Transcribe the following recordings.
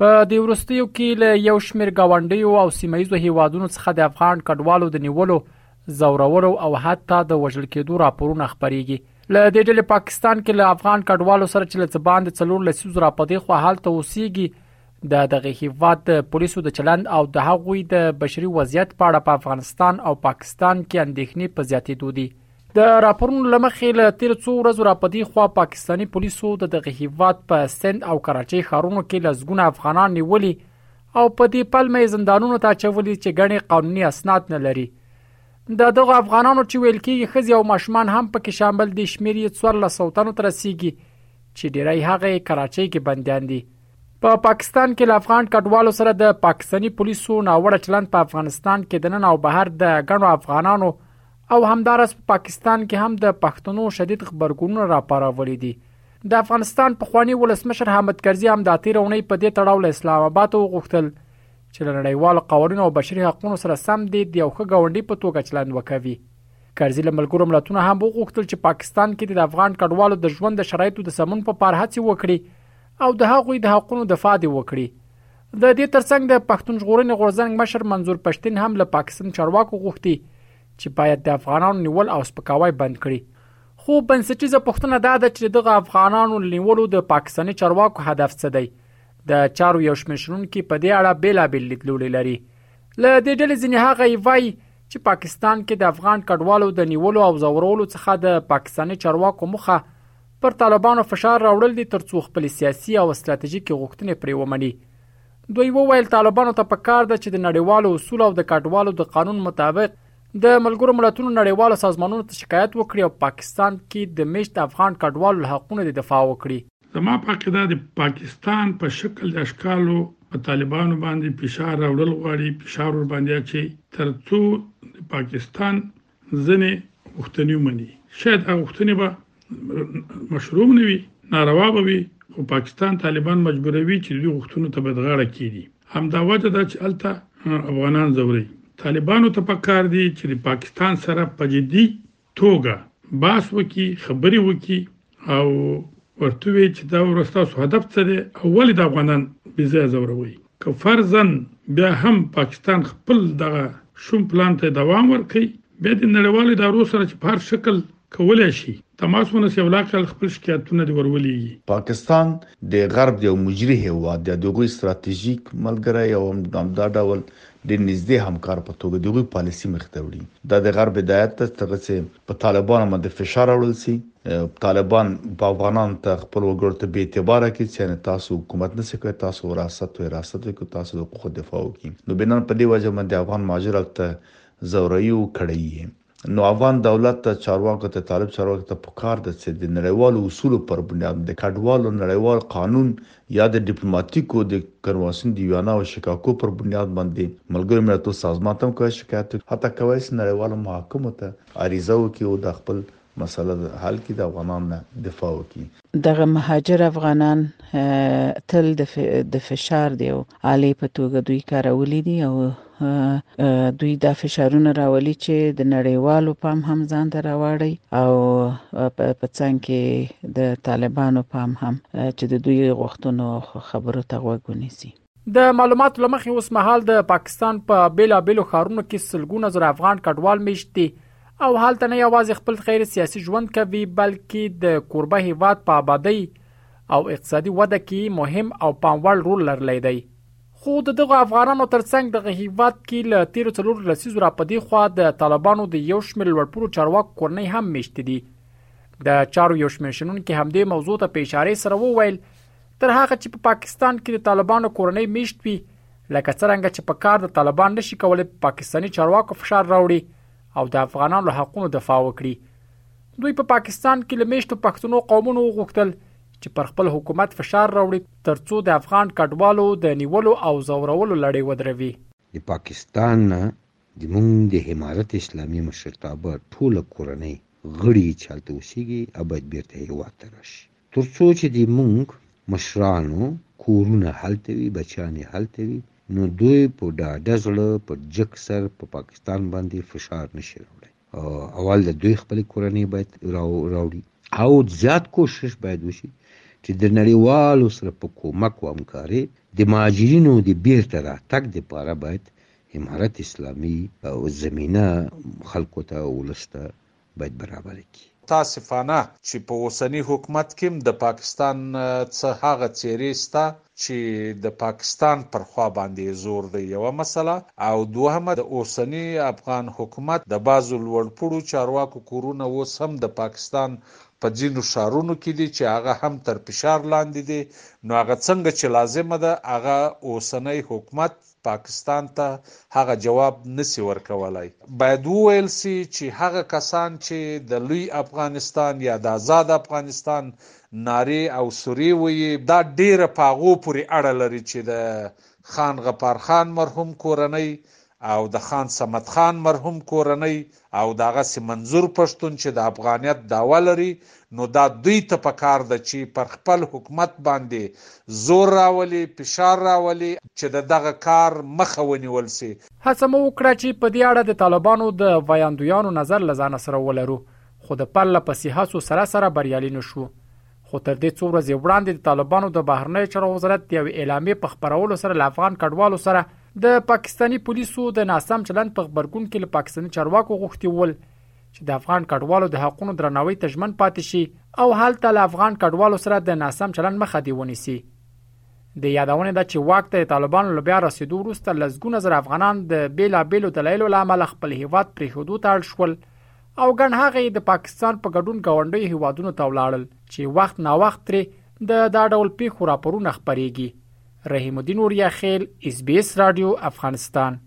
په دې وروستیو کې له یو شمېر ګاونډیو او سیمایزو هیوادونو څخه د افغان کډوالو د نیولو زورولو او حتی د وژل کېدو راپورونه خبريږي له دې ډلې پاکستان کې له افغان کډوالو سره چې له ځبان د څلور لسیز را پدې خو حالت اوسېږي د دغه هیواد د پولیسو د چلند او د هغوی د بشري وضعیت په اړه په افغانستان او پاکستان کې اندېښنې په زیاتېدو دي د راپورونو لمخې له تیر څو ورځو را پدی خو پاکستانی پولیسو د دغه هیواد په سند او کراچۍ ښارونو کې لزګونه افغانان نیولي او په دې پلمه زندانونو ته چولي چې غني قانوني اسناد نه لري د دغه افغانانو چې ویل کېږي خزي او ماشومان هم پکې شامل دي شمیر یې 1400 تنو تر رسیدي چې ډیری هغه کراچۍ کې بندیان دي په پا پاکستان کې له افغان کډوالو سره د پاکستانی پولیسو ناوړه چلند په افغانستان کې د نن او بهر د غنو افغانانو او همدارس په پاکستان کې هم د پښتنو شدید خبرګونونه راپارولي دي د افغانستان په خوانی ولسمشر حامد کرزي هم د تیر اونۍ په دې تړاو له اسلام آباد وغوښتل چې له نړیوالو قوانینو او بشري حقوقو سره سم دی د یو ښه ګاونډي په توګه چلند وکوي کرزي له ملګرو ملتونو هم وغوښتل چې پاکستان کې د افغان کډوالو د ژوند د شرایطو د سمون په پار هڅې وکړي او د هغوی د حقوقو دفاع دی وکړي د دې ترڅنګ د پښتون ژغورنې غورځنګ مشر منظور پښتین هم له پاکستان چارواکو غوښتي چې باید د افغانانو نیول او سپکاوی بند کړي خو بنسټیزه پوښتنه دا ده چې دغه افغانانو نیولو د پاکستاني چارواکو هدف څه دی د چارو یو شمېر شنونکي په دې اړه بېلابېل لیدلوري لري له دې ډلې ځینې هغه یې وایي چې پاکستان کې د افغان کډوالو د نیولو او ځورولو څخه د پاکستاني چارواکو مخه پر طالبانو فشار راوړل دي ترڅو خپل سیاسي او ستراتیژیکې غوښتنې پرې ومني دوی وویل طالبانو ته په کار ده چې د نړیوالو اصول او د کډوالو د قانون مطابق د ملګرو ملتونو نړیوالو سازمانونو ته شکایت وکړي او پاکستان کې د میشت افغان کډوالو له حقونو د دفاع وکړي زما په عقیده د پاکستان په شکل د اشکالو په طالبانو باندې فشار راوړل غواړي فشار ور باندې اچي ترڅو د پاکستان ځنې غوښتنې ومني شاید هغه غوښتنې به مشروع نه وي ناروا به وي خو پاکستان طالبان مجبوروي چې دوی غوښتنو ته بدغاړه کیدي همدا وجه ده چې الته افغانان زوري طالبانو ته پکار دي چې د پاکستان سره په جدي توګه باس وکي خبري وکي او ورته وی چې دا ورځ تاسو هدف څه دی او ولې د افغانان بې ځایه ځوروي که فرضاً بیا هم پاکستان خپل دغه شوم پلان ته دوام ورکړي بیا د نړیوالو ادارو سره چې په هر شکل کولای شي تماس ونیسي او لاقل خپل شکایتونه دې ورولېږي. پاکستان د غرب یو مجري هېواد دی او د هغوی ستراتیژیک ملګری او همدا ډول ډېر نږدې همکار په توګه د هغوی پالیسي مخې ته وړي. دا د غرب هدایت دی تر څو په طالبانو باندې فشار راوړل شي طالبان په افغانان ته خپل وګړو ته بې اعتباره کړي چې یعنی تاسو حکومت نشئ کړای تاسو وراثت و حراست وکړي تاسو د حقوقو دفاع وکړي نو بنان په دې وجه باندې افغان مهاجر هلته ځوريي او کړيي یې نو افغان دولت ته چارواکو ته طالب چارواکو ته پکار ده چې د نړیوالو اصولو پر بنیاد د کډوالو نړیوال قانون یا د ډیپلوماټیکو د کنوانسیون د ویانا او شکاکو پر بنیاد باندې ملګرو ملتو سازمان ته هم کوي شکایت حتی کوي چې نړیوالو محاکمو ته عریضه وکړي او د خپل مسله ده حل کی د افغانان نه دفاع وکی. دغه مهاجر افغانان تل د فشار د یو آلې په توګه دوی کارولي دي او دوی دا فشارونه راولي چې د نړیوالو پام هم ځان ته راواړي او په څنګ کې د طالبانو پام هم چې د دوی غوښتنو او خبرو ته غوږ ونیسي. د معلوماتو لمخې اوس مهال د پاکستان په پا بیلابیلو ښارونو کې سلګونه زره افغان کډوال میشت دي او هلته نه یوازې خپل غیر سیاسي ژوند کوي بلکې د کوربه هیواد په آبادۍ او اقتصادي وده کې مهم او پاموړ رول لرلی دی خو د دغه افغانانو ترڅنګ دغه هیواد کې له تیرو څلور لسیزو را پدې خوا د طالبانو د یو شمېر لوړپوړو چارواکو کورنۍ هم میشت دي د چارو یو شمېر شنونکي همدې موضوع ته په اشاره سره وویل تر هغه چې په پاکستان کې د طالبانو کورنۍ میشت وي لکه څنګه چې په کار د طالبان نشي کولای په پاکستاني چارواکو فشار راوړي او د افغانانو له حقوقو دفاع وکړي دوی په پاکستان کې لمیشتو پښتنو قومونو وغوښتل چې پر خپل حکومت فشار راوړي ترڅو د افغان کډوالو د نیولو او زورولو لړۍ ودروي د پاکستان نه زمونږ د همارت اسلامي مشرتابه ټوله کورنۍ غړي چې هلته اوسیږي هغه باید بیرته هیواد ته راشي ترڅو چې د مونږ مشرانو کورونه هلته وي بچیان یې هلته وي نو دوی په ډاډه زړه په جګ سر په پاکستان باندې فشار نشي راوړی. اول د دوی خپل کورنۍ باید راوړي او زیات کوشش باید وشي چې د نړیوالو سره په کومک او همکاري د مهاجرینو د بیرته راتګ لپاره باید امارت اسلامي او زمينه خلکو ته ولسته باید برابر کړي تاسفانه چې په اوسني حکومت کې د پاکستان څه هغه څیرې ستا چی د پاکستان پر خوا باندی زور دی یوه مسله او دوهمه د اوسنی افغان حکومت د بعضو لوړ پوړو چارواکو کورونه اوس هم د پاکستان په ځینو ښارونو کی دی چی هغه هم تر فشار لاندی دی نو هغه څنګه چی لازمه ده هغه اوسنی حکومت پاکستان ته هغه جواب نه سي ورکولای. باید وویل سي چي هغه کسان چي د لوی افغانستان یا د ازاد افغانستان نارې او سورې ویې، دا ډېره په هغو پوري اړه لري چي د خان غفار خان مرحوم کورنۍ او د خان صمد خان مرحوم کورنۍ او داغسې منظور پښتون چې د افغانیت دعوه لري نو دا دوی ته په کار ده چې پر خپل حکومت باندې زور راولي، فشار راولي چې د دغه کار مخه ونیول شي. هڅه مو وکړه چې په دې اړه د طالبانو د ویاندویانو نظر له ځانه سره ولرو خو د پرله پسې هڅو سره سره بریالي نه شوو. خو تر دې څو ورځې وړاندې د طالبانو د بهرنیو چارو وزارت یو اعلامیې په خبرولو سره له افغان کډوالو سره د پاکستاني پولیسو د ناسم چلند په خبرګون کې له پاکستاني چارواکو غوښتي ول چې د افغان کډوالو د حقونو درناوی ته ژمن پاتې شي او هلته له افغان کډوالو سره د ناسم چلند مخه دی ونیسي د یادونه ده چې واک ته طالبانو له بیا رسیدو وروسته لسګونه زر افغانان د بیلابیلو دلایلو لامل خپل هیواد پرې هدو ته اړ شول او ګڼ هغه یې د پاکستان په ګډون ګاونډیو هېوادونو ته ولاړل چې وخت ناوخت ترې د دا ډول پېښو راپورونه خپرېږي. رحیم الدین اوریاخېل، اس بي اس راډیو، افغانستان.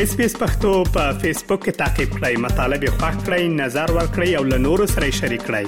اس بي اس پښتو په فېسبوک کې تا کې پلی مطلب یو فاک کړئ نظر ور کړئ او له نورو سره شریک کړئ.